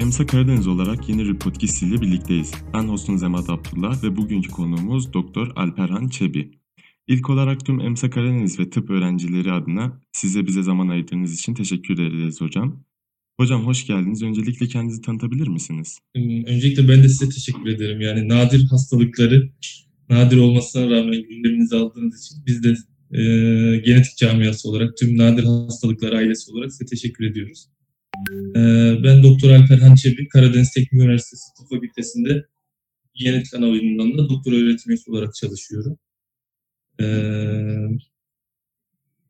Emsa Karadeniz olarak yeni bir podcast ile birlikteyiz. Ben hostunuz Emad Abdullah ve bugünkü konuğumuz Doktor Alperhan Çebi. İlk olarak tüm Emsa Karadeniz ve tıp öğrencileri adına size bize zaman ayırdığınız için teşekkür ederiz hocam. Hocam hoş geldiniz. Öncelikle kendinizi tanıtabilir misiniz? Hmm, öncelikle ben de size teşekkür ederim. Yani nadir hastalıkları nadir olmasına rağmen gündeminize aldığınız için biz de e, genetik camiası olarak tüm nadir hastalıklar ailesi olarak size teşekkür ediyoruz. E, ben Doktor Alper Çebi, Karadeniz Teknik Üniversitesi Tıp Fakültesi'nde genetik ana bilim doktor öğretim üyesi olarak çalışıyorum. E,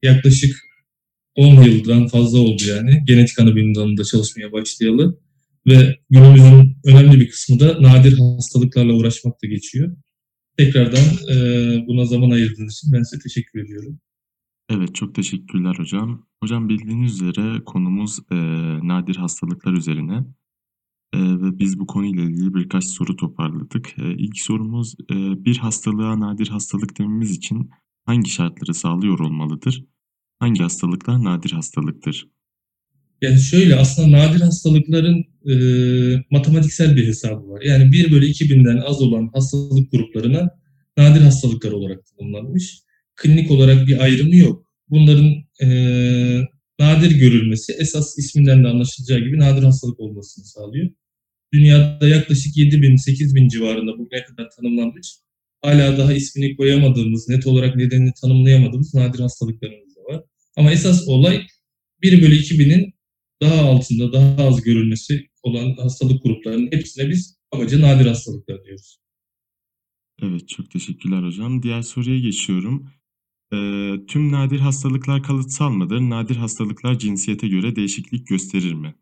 yaklaşık 10 yıldan fazla oldu yani genetik ana bilim dalında çalışmaya başlayalı ve günümüzün önemli bir kısmı da nadir hastalıklarla uğraşmakta geçiyor. Tekrardan e, buna zaman ayırdığınız için ben size teşekkür ediyorum. Evet, çok teşekkürler hocam. Hocam bildiğiniz üzere konumuz e, nadir hastalıklar üzerine e, ve biz bu konuyla ilgili birkaç soru toparladık. E, ilk sorumuz e, bir hastalığa nadir hastalık dememiz için hangi şartları sağlıyor olmalıdır? Hangi hastalıklar nadir hastalıktır? Yani şöyle aslında nadir hastalıkların e, matematiksel bir hesabı var. Yani 1 bölü 2000'den az olan hastalık gruplarına nadir hastalıklar olarak tanımlanmış. Klinik olarak bir ayrımı yok. Bunların e, nadir görülmesi esas isminden de anlaşılacağı gibi nadir hastalık olmasını sağlıyor. Dünyada yaklaşık 7 bin, 8 bin civarında bugüne kadar tanımlanmış. Hala daha ismini koyamadığımız, net olarak nedenini tanımlayamadığımız nadir hastalıklarımız da var. Ama esas olay 1 bölü 2000'in daha altında, daha az görülmesi olan hastalık gruplarının hepsine biz amacı nadir hastalıklar diyoruz. Evet, çok teşekkürler hocam. Diğer soruya geçiyorum. Ee, tüm nadir hastalıklar kalıtsal mıdır? Nadir hastalıklar cinsiyete göre değişiklik gösterir mi?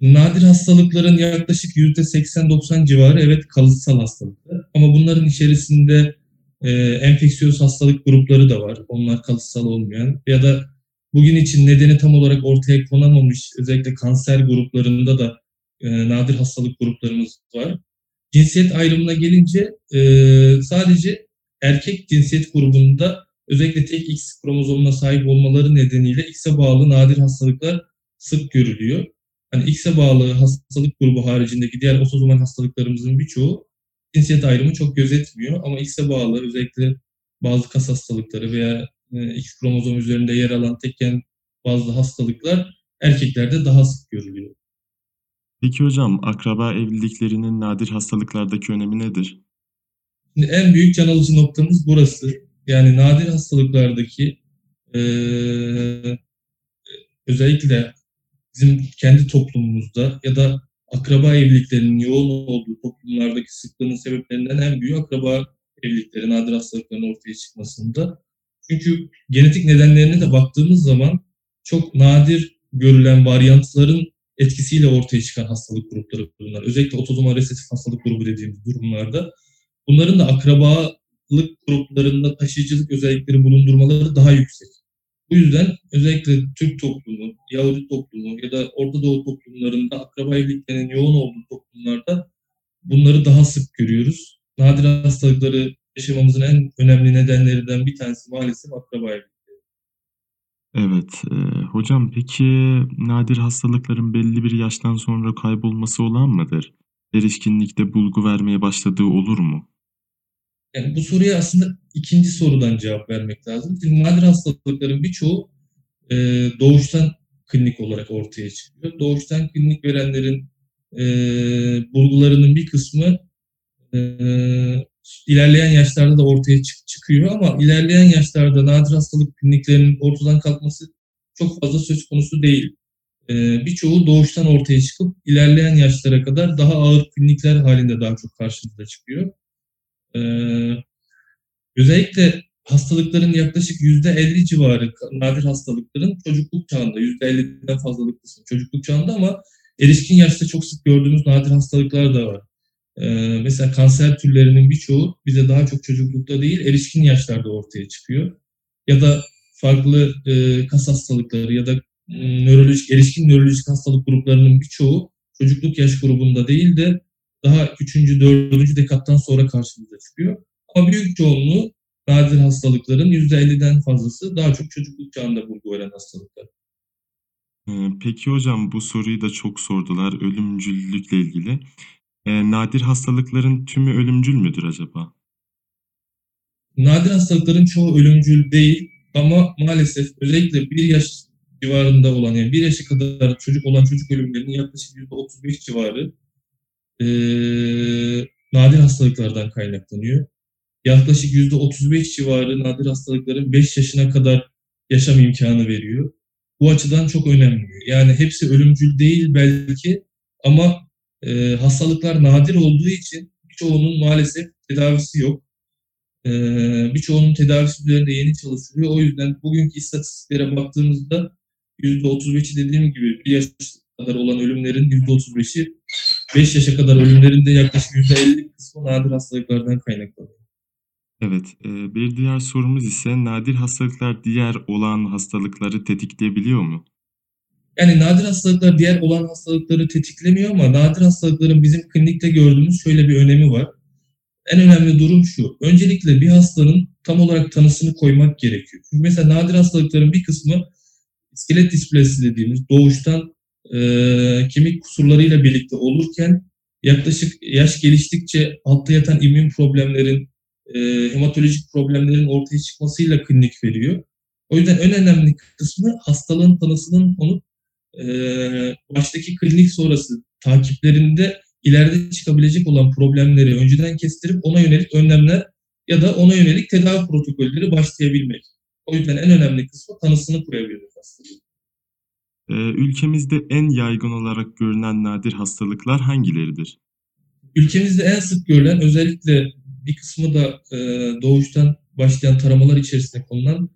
Nadir hastalıkların yaklaşık %80-90 civarı evet kalıtsal hastalıklar. Ama bunların içerisinde e, enfeksiyöz hastalık grupları da var. Onlar kalıtsal olmayan ya da bugün için nedeni tam olarak ortaya konamamış özellikle kanser gruplarında da e, nadir hastalık gruplarımız var. Cinsiyet ayrımına gelince e, sadece erkek cinsiyet grubunda özellikle tek X kromozomuna sahip olmaları nedeniyle X'e bağlı nadir hastalıklar sık görülüyor. Hani X'e bağlı hastalık grubu haricindeki diğer otozomal hastalıklarımızın birçoğu cinsiyet ayrımı çok gözetmiyor ama X'e bağlı özellikle bazı kas hastalıkları veya e, X kromozom üzerinde yer alan tekken bazı hastalıklar erkeklerde daha sık görülüyor. Peki hocam akraba evliliklerinin nadir hastalıklardaki önemi nedir? Şimdi en büyük can alıcı noktamız burası. Yani nadir hastalıklardaki e, özellikle bizim kendi toplumumuzda ya da akraba evliliklerinin yoğun olduğu toplumlardaki sıklığının sebeplerinden en büyüğü akraba evlilikleri, nadir hastalıkların ortaya çıkmasında. Çünkü genetik nedenlerine de baktığımız zaman çok nadir görülen varyantların etkisiyle ortaya çıkan hastalık grupları bunlar. Özellikle otozomal resesif hastalık grubu dediğimiz durumlarda bunların da akrabalık gruplarında taşıyıcılık özellikleri bulundurmaları daha yüksek. Bu yüzden özellikle Türk toplumu, Yahudi toplumu ya da Orta Doğu toplumlarında akraba evliliklerinin yoğun olduğu toplumlarda bunları daha sık görüyoruz. Nadir hastalıkları yaşamamızın en önemli nedenlerinden bir tanesi maalesef akraba evlilikleri. Evet, e, hocam peki nadir hastalıkların belli bir yaştan sonra kaybolması olan mıdır? Erişkinlikte bulgu vermeye başladığı olur mu? Yani bu soruya aslında ikinci sorudan cevap vermek lazım. Çünkü nadir hastalıkların birçoğu e, doğuştan klinik olarak ortaya çıkıyor. Doğuştan klinik verenlerin e, bulgularının bir kısmı e, ilerleyen yaşlarda da ortaya çık çıkıyor ama ilerleyen yaşlarda nadir hastalık kliniklerinin ortadan kalkması çok fazla söz konusu değil. E, birçoğu doğuştan ortaya çıkıp ilerleyen yaşlara kadar daha ağır klinikler halinde daha çok karşımıza çıkıyor. Ee, özellikle hastalıkların yaklaşık yüzde 50 civarı nadir hastalıkların çocukluk çağında, yüzde 50'den fazlalık kısmı çocukluk çağında ama erişkin yaşta çok sık gördüğümüz nadir hastalıklar da var. Ee, mesela kanser türlerinin birçoğu bize daha çok çocuklukta değil erişkin yaşlarda ortaya çıkıyor. Ya da farklı e, kas hastalıkları ya da e, nörolojik, erişkin nörolojik hastalık gruplarının birçoğu çocukluk yaş grubunda değil de daha üçüncü, dördüncü dekattan sonra karşımıza çıkıyor. Ama büyük çoğunluğu nadir hastalıkların %50'den fazlası daha çok çocukluk çağında bulgu veren hastalıklar. Eee, peki hocam bu soruyu da çok sordular ölümcüllükle ilgili. Eee, nadir hastalıkların tümü ölümcül müdür acaba? Nadir hastalıkların çoğu ölümcül değil ama maalesef özellikle 1 yaş civarında olan yani 1 yaşa kadar çocuk olan çocuk ölümlerinin yaklaşık %35 civarı eee, nadir hastalıklardan kaynaklanıyor. Yaklaşık %35 civarı nadir hastalıkların 5 yaşına kadar yaşam imkânı veriyor. Bu açıdan çok önemli. Yani hepsi ölümcül değil belki ama, eee, hastalıklar nadir olduğu için birçoğunun maalesef tedavisi yok. Eee, birçoğunun tedavisi üzerinde yeni çalışılıyor. O yüzden bugünkü istatistiklere baktığımızda %35'i dediğim gibi 1 yaş kadar olan ölümlerin %35'i 5 yaşa kadar ölümlerin de yaklaşık %50 kısmı nadir hastalıklardan kaynaklanıyor. Evet, eee, bir diğer sorumuz ise nadir hastalıklar diğer olağan hastalıkları tetikleyebiliyor mu? Yani nadir hastalıklar diğer olağan hastalıkları tetiklemiyor ama nadir hastalıkların bizim klinikte gördüğümüz şöyle bir önemi var. En önemli durum şu: Öncelikle bir hastanın tam olarak tanısını koymak gerekiyor. Çünkü mesela nadir hastalıkların bir kısmı iskelet displazisi dediğimiz doğuştan, eee, kemik kusurlarıyla birlikte olurken yaklaşık yaş geliştikçe altta yatan immün problemlerin, eee, hematolojik problemlerin ortaya çıkmasıyla klinik veriyor. O yüzden en önemli kısmı hastalığın tanısının konup, eee, baştaki klinik sonrası takiplerinde ileride çıkabilecek olan problemleri önceden kestirip ona yönelik önlemler ya da ona yönelik tedavi protokolleri başlayabilmek. O yüzden en önemli kısmı tanısını koyabilmek hastalığın. Eee, ülkemizde en yaygın olarak görülen nadir hastalıklar hangileridir? Ülkemizde en sık görülen özellikle bir kısmı da, eee, doğuştan başlayan taramalar içerisine konulan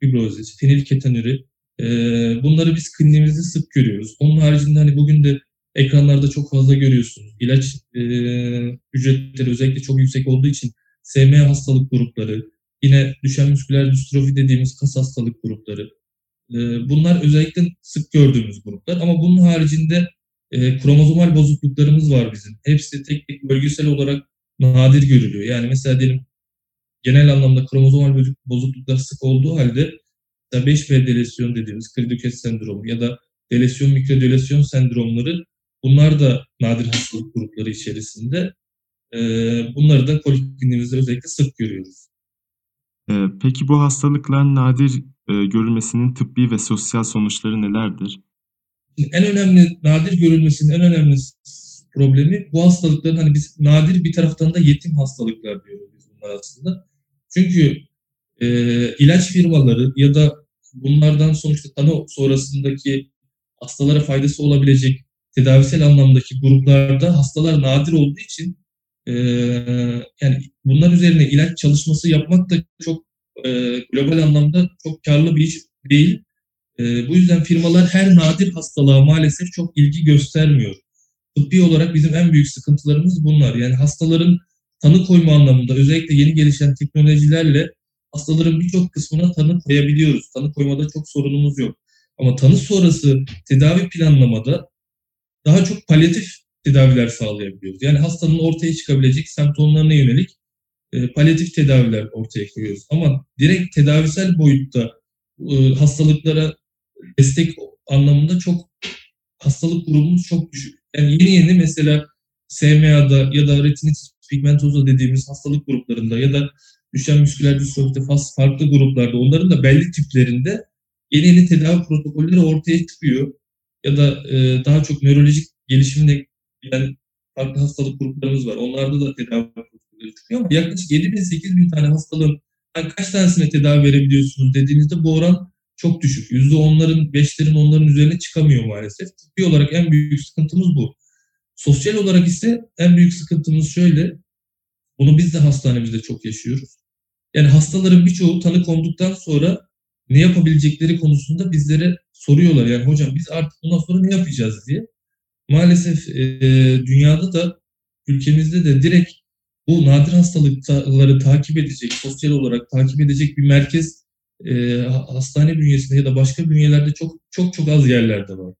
fibrozis, fenilketonuri, eee, bunları biz kliniğimizde sık görüyoruz. Onun haricinde, hani, bugün de ekranlarda çok fazla görüyorsunuz. İlaç, eee, ücretleri özellikle çok yüksek olduğu için SMA hastalık grupları, yine Duchenne musküler distrofi dediğimiz kas hastalık grupları, eee, bunlar özellikle sık gördüğümüz gruplar ama bunun haricinde, eee, kromozomal bozukluklarımız var bizim. Hepsi tek tek bölgesel olarak nadir görülüyor. Yani mesela diyelim genel anlamda kromozomal bozuk bozukluklar sık olduğu hâlde mesela 5p delesyonu dediğimiz Cri-du-Chat sendromu ya da delasyon mikrodelasyon sendromları bunlar da nadir hastalık grupları içerisinde. Eee, bunları da polikliniğimizde özellikle sık görüyoruz. Eee, peki bu hastalıkların nadir, görülmesinin tıbbi ve sosyal sonuçları nelerdir? En önemli, nadir görülmesinin en önemli problemi bu hastalıkların, hani, biz nadir bir taraftan da yetim hastalıklar diyoruz biz bunlara aslında. Çünkü, eee, ilaç firmaları ya da bunlardan sonuçta tanı sonrasındaki hastalara faydası olabilecek tedavisel anlamdaki gruplarda hastalar nadir olduğu için, eee, yani, bunlar üzerine ilaç çalışması yapmak da çok, eee, global anlamda çok kârlı bir iş değil. Eee, bu yüzden firmalar her nadir hastalığa maalesef çok ilgi göstermiyor. Tıbbi olarak bizim en büyük sıkıntılarımız bunlar. Yani hastaların tanı koyma anlamında özellikle yeni gelişen teknolojilerle hastaların birçok kısmına tanı koyabiliyoruz. Tanı koymada çok sorunumuz yok. Ama tanı sonrası tedavi planlamada daha çok palyatif tedaviler sağlayabiliyoruz. Yani hastanın ortaya çıkabilecek semptomlarına yönelik, eee, palyatif tedaviler ortaya koyuyoruz. Ama direkt tedavisel boyutta, ııı, hastalıklara destek anlamında çok hastalık grubumuz çok düşük. Yani yeni yeni mesela SMA'da ya da retinitis pigmentosa dediğimiz hastalık gruplarında ya da Duchenne musküler distrofide farklı gruplarda onların da belli tiplerinde yeni yeni tedavi protokolleri ortaya çıkıyor. Ya da, eee, daha çok nörolojik gelişimle gelen farklı hastalık gruplarımız var. Onlarda da tedavi çıkıyor ama yaklaşık 7.000-8.000 tane hastalığın, hani, kaç tanesine tedavi verebiliyorsunuz dediğinizde bu oran çok düşük. %10'ların, 5'lerin, 10'ların üzerine çıkamıyor maalesef. Tıbbi olarak en büyük sıkıntımız bu. Sosyal olarak ise en büyük sıkıntımız şöyle, bunu biz de hastanemizde çok yaşıyoruz. Yani hastaların birçoğu tanı konduktan sonra ne yapabilecekleri konusunda bizlere soruyorlar. Yani "Hocam biz artık bundan sonra ne yapacağız?" diye. Maalesef, eee, dünyada da ülkemizde de direkt bu nadir hastalıkları takip edecek, sosyal olarak takip edecek bir merkez, ha hastane bünyesinde ya da başka bünyelerde çok çok çok az yerlerde var.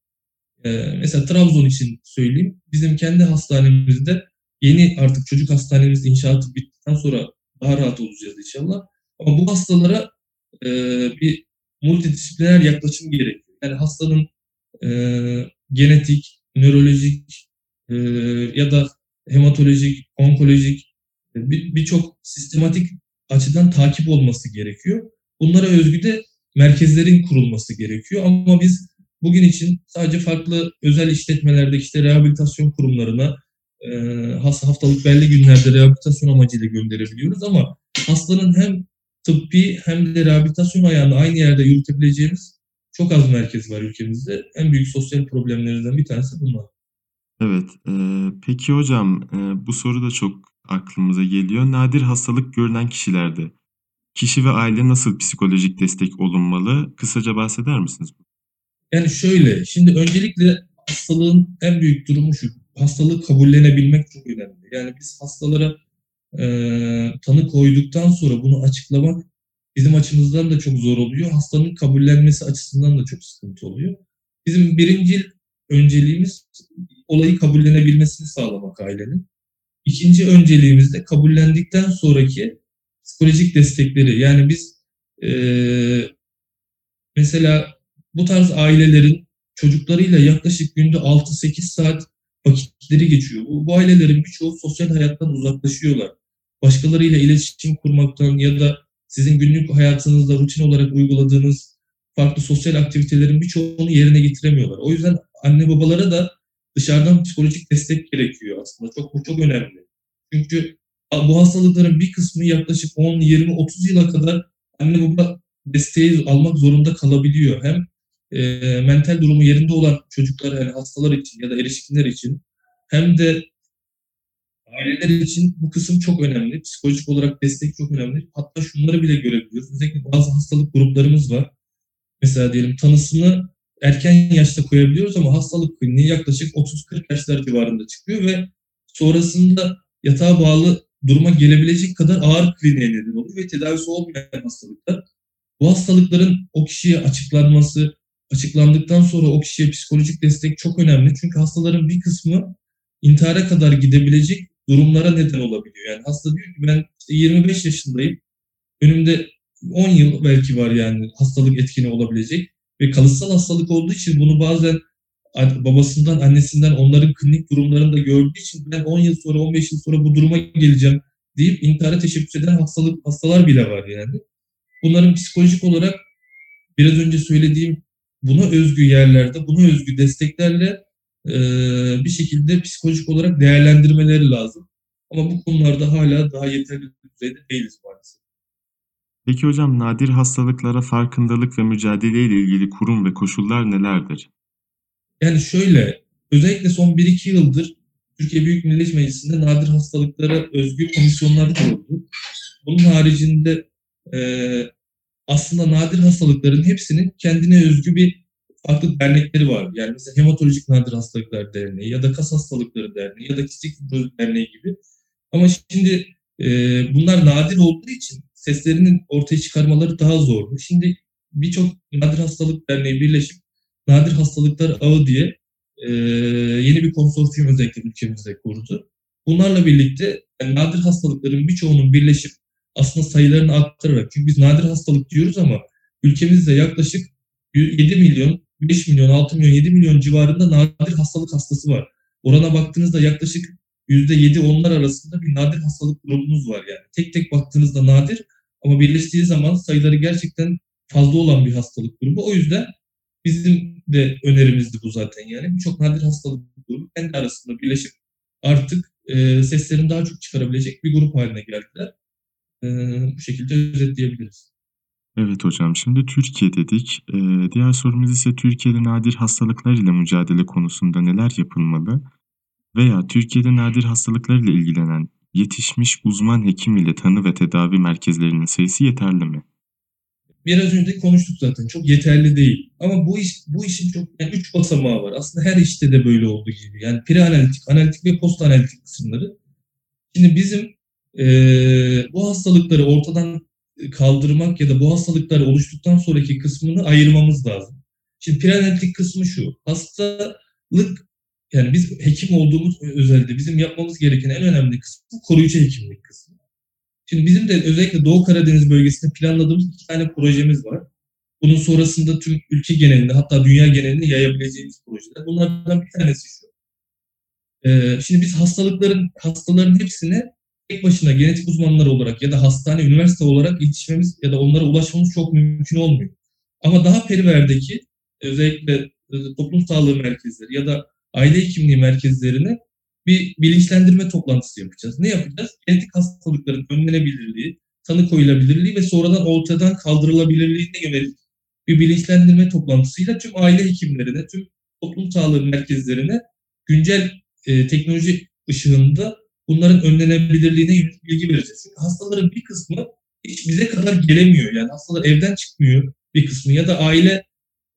Eee, mesela Trabzon için söyleyeyim. Bizim kendi hastanemizde yeni artık çocuk hastanemiz inşaatı bittikten sonra daha rahat olacağız inşallah. Ama bu hastalara, eee, bir multidisipliner yaklaşım gerekiyor. Yani hastanın e, genetik, nörolojik e, ya da hematolojik, onkolojik birçok bir sistematik açıdan takip olması gerekiyor. Bunlara özgü de merkezlerin kurulması gerekiyor. Ama biz bugün için sadece farklı özel işletmelerde işte rehabilitasyon kurumlarına e, haftalık belli günlerde rehabilitasyon amacıyla gönderebiliyoruz ama hastanın hem tıbbi hem de rehabilitasyon ayağını aynı yerde yürütebileceğimiz çok az merkez var ülkemizde. En büyük sosyal problemlerimizden bir tanesi bunlar. Evet. E, peki hocam e, bu soru da çok aklımıza geliyor. Nadir hastalık görülen kişilerde kişi ve aile nasıl psikolojik destek olunmalı? Kısaca bahseder misiniz? Yani şöyle, şimdi öncelikle hastalığın en büyük durumu şu. Hastalığı kabullenebilmek çok önemli. Yani biz hastalara e, tanı koyduktan sonra bunu açıklamak bizim açımızdan da çok zor oluyor. Hastanın kabullenmesi açısından da çok sıkıntı oluyor. Bizim birinci önceliğimiz olayı kabullenebilmesini sağlamak ailenin. İkinci önceliğimiz de kabullendikten sonraki psikolojik destekleri. Yani biz e, mesela bu tarz ailelerin çocuklarıyla yaklaşık günde 6-8 saat vakitleri geçiyor. Bu, bu ailelerin birçoğu sosyal hayattan uzaklaşıyorlar. Başkalarıyla iletişim kurmaktan ya da sizin günlük hayatınızda rutin olarak uyguladığınız farklı sosyal aktivitelerin birçoğunu yerine getiremiyorlar. O yüzden anne babalara da dışarıdan psikolojik destek gerekiyor aslında. Çok bu çok önemli. Çünkü bu hastalıkların bir kısmı yaklaşık 10, 20, 30 yıla kadar anne baba desteği almak zorunda kalabiliyor. Hem e, mental durumu yerinde olan çocuklar yani hastalar için ya da erişkinler için hem de aileler için bu kısım çok önemli. Psikolojik olarak destek çok önemli. Hatta şunları bile görebiliyoruz. Özellikle bazı hastalık gruplarımız var. Mesela diyelim tanısını erken yaşta koyabiliyoruz ama hastalık kliniği yaklaşık 30-40 yaşlar civarında çıkıyor ve sonrasında yatağa bağlı duruma gelebilecek kadar ağır kliniğe neden oluyor ve tedavisi olmayan hastalıklar. Bu hastalıkların o kişiye açıklanması, açıklandıktan sonra o kişiye psikolojik destek çok önemli. Çünkü hastaların bir kısmı intihara kadar gidebilecek durumlara neden olabiliyor. Yani hasta diyor ki ben işte 25 yaşındayım. Önümde 10 yıl belki var yani hastalık etkini olabilecek. Ve kalıtsal hastalık olduğu için bunu bazen babasından, annesinden onların klinik durumlarını da gördüğü için ben 10 yıl sonra, 15 yıl sonra bu duruma geleceğim deyip intihara teşebbüs eden hastalık, hastalar bile var yani. Bunların psikolojik olarak biraz önce söylediğim buna özgü yerlerde, buna özgü desteklerle e, bir şekilde psikolojik olarak değerlendirmeleri lazım. Ama bu konularda hala daha yeterli düzeyde değiliz maalesef. Peki hocam nadir hastalıklara farkındalık ve mücadele ile ilgili kurum ve koşullar nelerdir? Yani şöyle, özellikle son 1-2 yıldır Türkiye Büyük Millet Meclisi'nde nadir hastalıklara özgü komisyonlar kuruldu. Bunun haricinde e, aslında nadir hastalıkların hepsinin kendine özgü bir farklı dernekleri var. Yani mesela Hematolojik Nadir Hastalıklar Derneği ya da Kas Hastalıkları Derneği ya da Kistik Fibroz Derneği gibi. Ama şimdi e, bunlar nadir olduğu için seslerinin ortaya çıkarmaları daha zor. Şimdi birçok nadir hastalık derneği birleşip nadir hastalıklar ağı diye e, yeni bir konsorsiyum özellikle ülkemizde kurdu. Bunlarla birlikte yani nadir hastalıkların birçoğunun birleşip aslında sayılarını arttırarak çünkü biz nadir hastalık diyoruz ama ülkemizde yaklaşık 7 milyon, 5 milyon, 6 milyon, 7 milyon civarında nadir hastalık hastası var. Orana baktığınızda yaklaşık %7 onlar arasında bir nadir hastalık grubumuz var yani. Tek tek baktığınızda nadir ama birleştiği zaman sayıları gerçekten fazla olan bir hastalık grubu. O yüzden bizim de önerimizdi bu zaten yani. Birçok nadir hastalık grubu kendi arasında birleşip artık e, seslerini daha çok çıkarabilecek bir grup haline geldiler. E, bu şekilde özetleyebiliriz. Evet hocam, şimdi Türkiye dedik. Ee, diğer sorumuz ise Türkiye'de nadir hastalıklar ile mücadele konusunda neler yapılmalı? Veya Türkiye'de nadir hastalıklar ile ilgilenen yetişmiş uzman hekim ile tanı ve tedavi merkezlerinin sayısı yeterli mi? Biraz önce konuştuk zaten. Çok yeterli değil. Ama bu iş bu işin çok yani üç basamağı var. Aslında her işte de böyle olduğu gibi. Yani preanalitik, analitik ve post analitik kısımları. Şimdi bizim e, bu hastalıkları ortadan kaldırmak ya da bu hastalıklar oluştuktan sonraki kısmını ayırmamız lazım. Şimdi preanalitik kısmı şu. Hastalık yani biz hekim olduğumuz özelde bizim yapmamız gereken en önemli kısmı koruyucu hekimlik kısmı. Şimdi bizim de özellikle Doğu Karadeniz bölgesinde planladığımız iki tane projemiz var. Bunun sonrasında tüm ülke genelinde hatta dünya genelinde yayabileceğimiz projeler. Bunlardan bir tanesi şu. Ee, şimdi biz hastalıkların hastaların hepsine tek başına genetik uzmanları olarak ya da hastane, üniversite olarak yetişmemiz ya da onlara ulaşmamız çok mümkün olmuyor. Ama daha periverdeki özellikle e, toplum sağlığı merkezleri ya da aile hekimliği merkezlerine bir bilinçlendirme toplantısı yapacağız. Ne yapacağız? Genetik hastalıkların önlenebilirliği, tanı koyulabilirliği ve sonradan ortadan kaldırılabilirliğine yönelik bir bilinçlendirme toplantısıyla tüm aile hekimlerine, tüm toplum sağlığı merkezlerine güncel e, teknoloji ışığında bunların önlenebilirliğine yönelik bilgi vereceğiz. Çünkü hastaların bir kısmı hiç bize kadar gelemiyor. Yani hastalar evden çıkmıyor bir kısmı ya da aile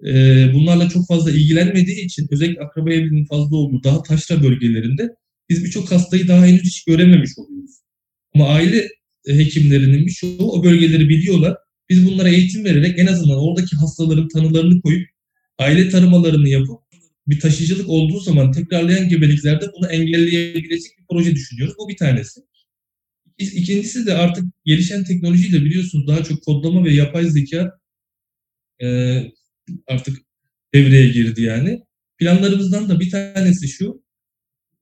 e, bunlarla çok fazla ilgilenmediği için özellikle akraba evliliğinin fazla olduğu daha taşra bölgelerinde biz birçok hastayı daha henüz hiç görememiş oluyoruz. Ama aile hekimlerinin birçoğu o bölgeleri biliyorlar. Biz bunlara eğitim vererek en azından oradaki hastaların tanılarını koyup aile taramalarını yapıp bir taşıyıcılık olduğu zaman tekrarlayan gebeliklerde bunu engelleyebilecek bir proje düşünüyoruz. Bu bir tanesi. İkincisi de artık gelişen teknolojiyle biliyorsunuz daha çok kodlama ve yapay zeka e, artık devreye girdi yani. Planlarımızdan da bir tanesi şu,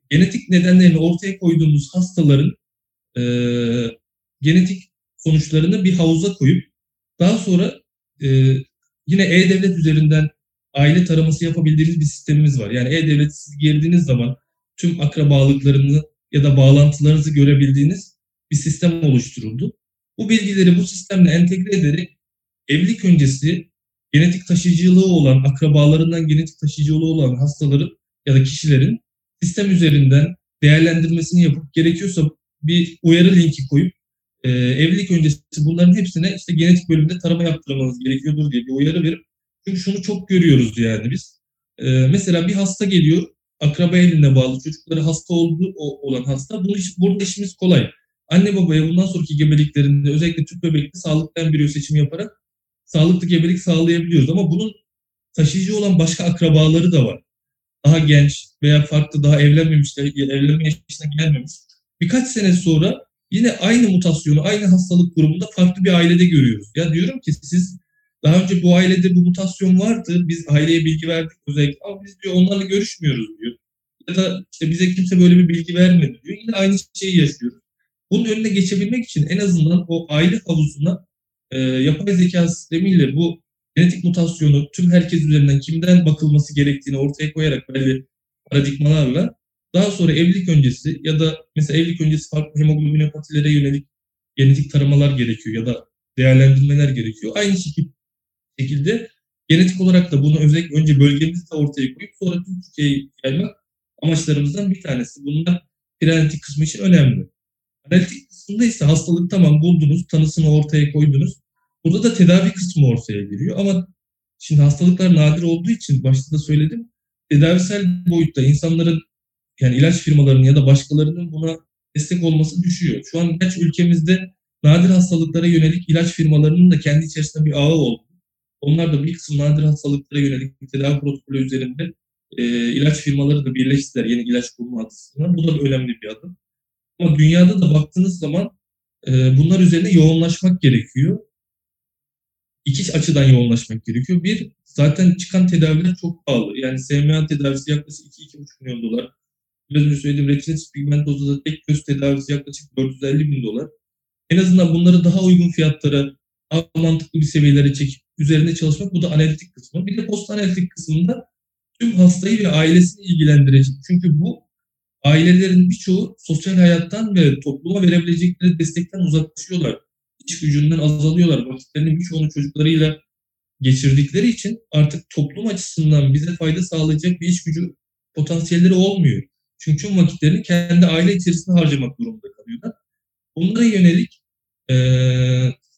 genetik nedenlerini ortaya koyduğumuz hastaların e, genetik sonuçlarını bir havuza koyup daha sonra e, yine e-devlet üzerinden aile taraması yapabildiğimiz bir sistemimiz var. Yani e-devlet siz girdiğiniz zaman tüm akrabalıklarını ya da bağlantılarınızı görebildiğiniz bir sistem oluşturuldu. Bu bilgileri bu sistemle entegre ederek evlilik öncesi genetik taşıyıcılığı olan, akrabalarından genetik taşıyıcılığı olan hastaların ya da kişilerin sistem üzerinden değerlendirmesini yapıp gerekiyorsa bir uyarı linki koyup e, evlilik öncesi bunların hepsine işte genetik bölümde tarama yaptırmanız gerekiyordur diye bir uyarı verip çünkü şunu çok görüyoruz yani biz. E, mesela bir hasta geliyor, akraba eline bağlı çocukları hasta olduğu olan hasta. Bu iş, burada işimiz kolay. Anne babaya bundan sonraki gebeliklerinde özellikle tüp bebekli sağlıklı embriyo seçimi yaparak sağlıklı gebelik sağlayabiliyoruz. Ama bunun taşıyıcı olan başka akrabaları da var. Daha genç veya farklı daha evlenmemiş, evlenme yaşına gelmemiş. Birkaç sene sonra yine aynı mutasyonu, aynı hastalık grubunda farklı bir ailede görüyoruz. Ya diyorum ki siz daha önce bu ailede bu mutasyon vardı. Biz aileye bilgi verdik özellikle. Ama biz diyor onlarla görüşmüyoruz diyor. Ya da işte bize kimse böyle bir bilgi vermedi diyor. Yine aynı şeyi yaşıyoruz. Bunun önüne geçebilmek için en azından o aile havuzuna e, yapay zeka sistemiyle bu genetik mutasyonu tüm herkes üzerinden kimden bakılması gerektiğini ortaya koyarak belli paradigmalarla daha sonra evlilik öncesi ya da mesela evlilik öncesi farklı hemoglobinopatilere yönelik genetik taramalar gerekiyor ya da değerlendirmeler gerekiyor. Aynı şekilde genetik olarak da bunu özellikle önce bölgemizde ortaya koyup sonra Türkiye'ye yaymak amaçlarımızdan bir tanesi. Bunlar preanalitik kısmı için önemli. Analitik kısmında ise hastalık tamam buldunuz, tanısını ortaya koydunuz. Burada da tedavi kısmı ortaya giriyor ama şimdi hastalıklar nadir olduğu için başta da söyledim. Tedavisel boyutta insanların yani ilaç firmalarının ya da başkalarının buna destek olması düşüyor. Şu an gerçi ülkemizde nadir hastalıklara yönelik ilaç firmalarının da kendi içerisinde bir ağı oldu. Onlar da bir kısım nadir hastalıklara yönelik tedavi protokolü üzerinde e, ilaç firmaları da birleştiler yeni ilaç bulma açısından. Bu da önemli bir adım. Ama dünyada da baktığınız zaman e, bunlar üzerine yoğunlaşmak gerekiyor. İki açıdan yoğunlaşmak gerekiyor. Bir, zaten çıkan tedaviler çok pahalı. Yani SMA tedavisi yaklaşık 2-2,5 milyon dolar. Biraz önce söylediğim retinitis pigmentosa da tek göz tedavisi yaklaşık 450 bin dolar. En azından bunları daha uygun fiyatlara, daha mantıklı bir seviyelere çekip üzerinde çalışmak. Bu da analitik kısmı. Bir de post analitik kısmında tüm hastayı ve ailesini ilgilendirecek. Çünkü bu ailelerin birçoğu sosyal hayattan ve topluma verebilecekleri destekten uzaklaşıyorlar. İş gücünden azalıyorlar. Vakitlerinin birçoğunu çocuklarıyla geçirdikleri için artık toplum açısından bize fayda sağlayacak bir iş gücü potansiyelleri olmuyor. Çünkü tüm vakitlerini kendi aile içerisinde harcamak durumunda kalıyorlar. Onlara yönelik e,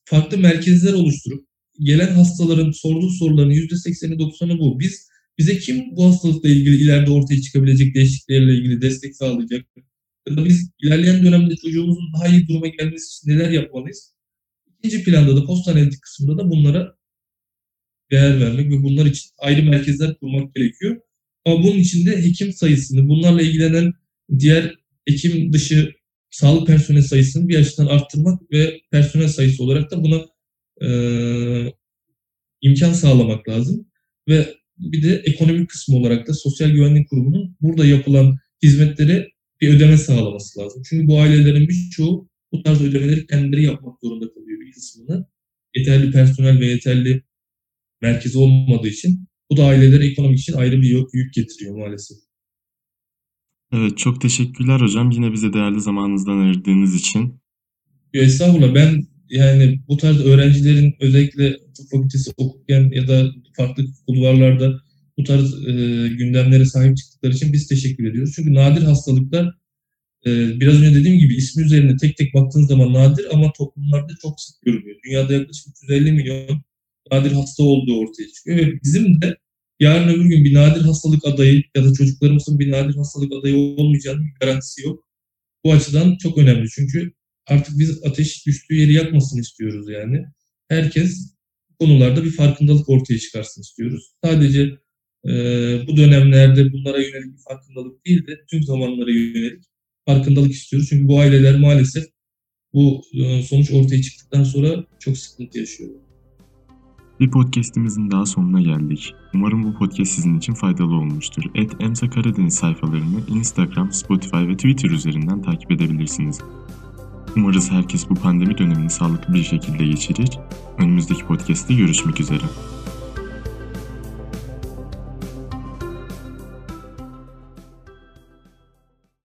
farklı merkezler oluşturup gelen hastaların sorduğu soruların %80'i 90'ı bu. Biz bize kim bu hastalıkla ilgili ileride ortaya çıkabilecek değişikliklerle ilgili destek sağlayacak? Ya da biz ilerleyen dönemde çocuğumuzun daha iyi duruma gelmesi için neler yapmalıyız? İkinci planda da post kısımda da bunlara değer vermek ve bunlar için ayrı merkezler kurmak gerekiyor. Ama bunun için de hekim sayısını, bunlarla ilgilenen diğer hekim dışı sağlık personel sayısını bir açıdan arttırmak ve personel sayısı olarak da buna e, imkan sağlamak lazım ve bir de ekonomik kısmı olarak da Sosyal Güvenlik Kurumu'nun burada yapılan hizmetlere bir ödeme sağlaması lazım. Çünkü bu ailelerin birçoğu bu tarz ödemeleri kendileri yapmak zorunda kalıyor bir kısmını. Yeterli personel ve yeterli merkez olmadığı için bu da ailelere ekonomik için ayrı bir yük getiriyor maalesef. Evet, çok teşekkürler hocam. Yine bize değerli zamanınızdan ayırdığınız için. Estağfurullah. Ben yani bu tarz öğrencilerin özellikle tıp fakültesi okurken ya da farklı kulvarlarda bu tarz e, gündemlere sahip çıktıkları için biz teşekkür ediyoruz. Çünkü nadir hastalıklar e, biraz önce dediğim gibi ismi üzerine tek tek baktığınız zaman nadir ama toplumlarda çok sık görülüyor. Dünyada yaklaşık 350 milyon nadir hasta olduğu ortaya çıkıyor ve bizim de yarın öbür gün bir nadir hastalık adayı ya da çocuklarımızın bir nadir hastalık adayı olmayacağının garantisi yok. Bu açıdan çok önemli çünkü artık biz ateş düştüğü yeri yakmasını istiyoruz yani. Herkes konularda bir farkındalık ortaya çıkarsın istiyoruz. Sadece e, bu dönemlerde bunlara yönelik bir farkındalık değil de tüm zamanlara yönelik farkındalık istiyoruz. Çünkü bu aileler maalesef bu e, sonuç ortaya çıktıktan sonra çok sıkıntı yaşıyorlar. Bir podcastimizin daha sonuna geldik. Umarım bu podcast sizin için faydalı olmuştur. Et Emsa Karadeniz sayfalarını Instagram, Spotify ve Twitter üzerinden takip edebilirsiniz. Umarız herkes bu pandemi dönemini sağlıklı bir şekilde geçirir. Önümüzdeki podcast'te görüşmek üzere.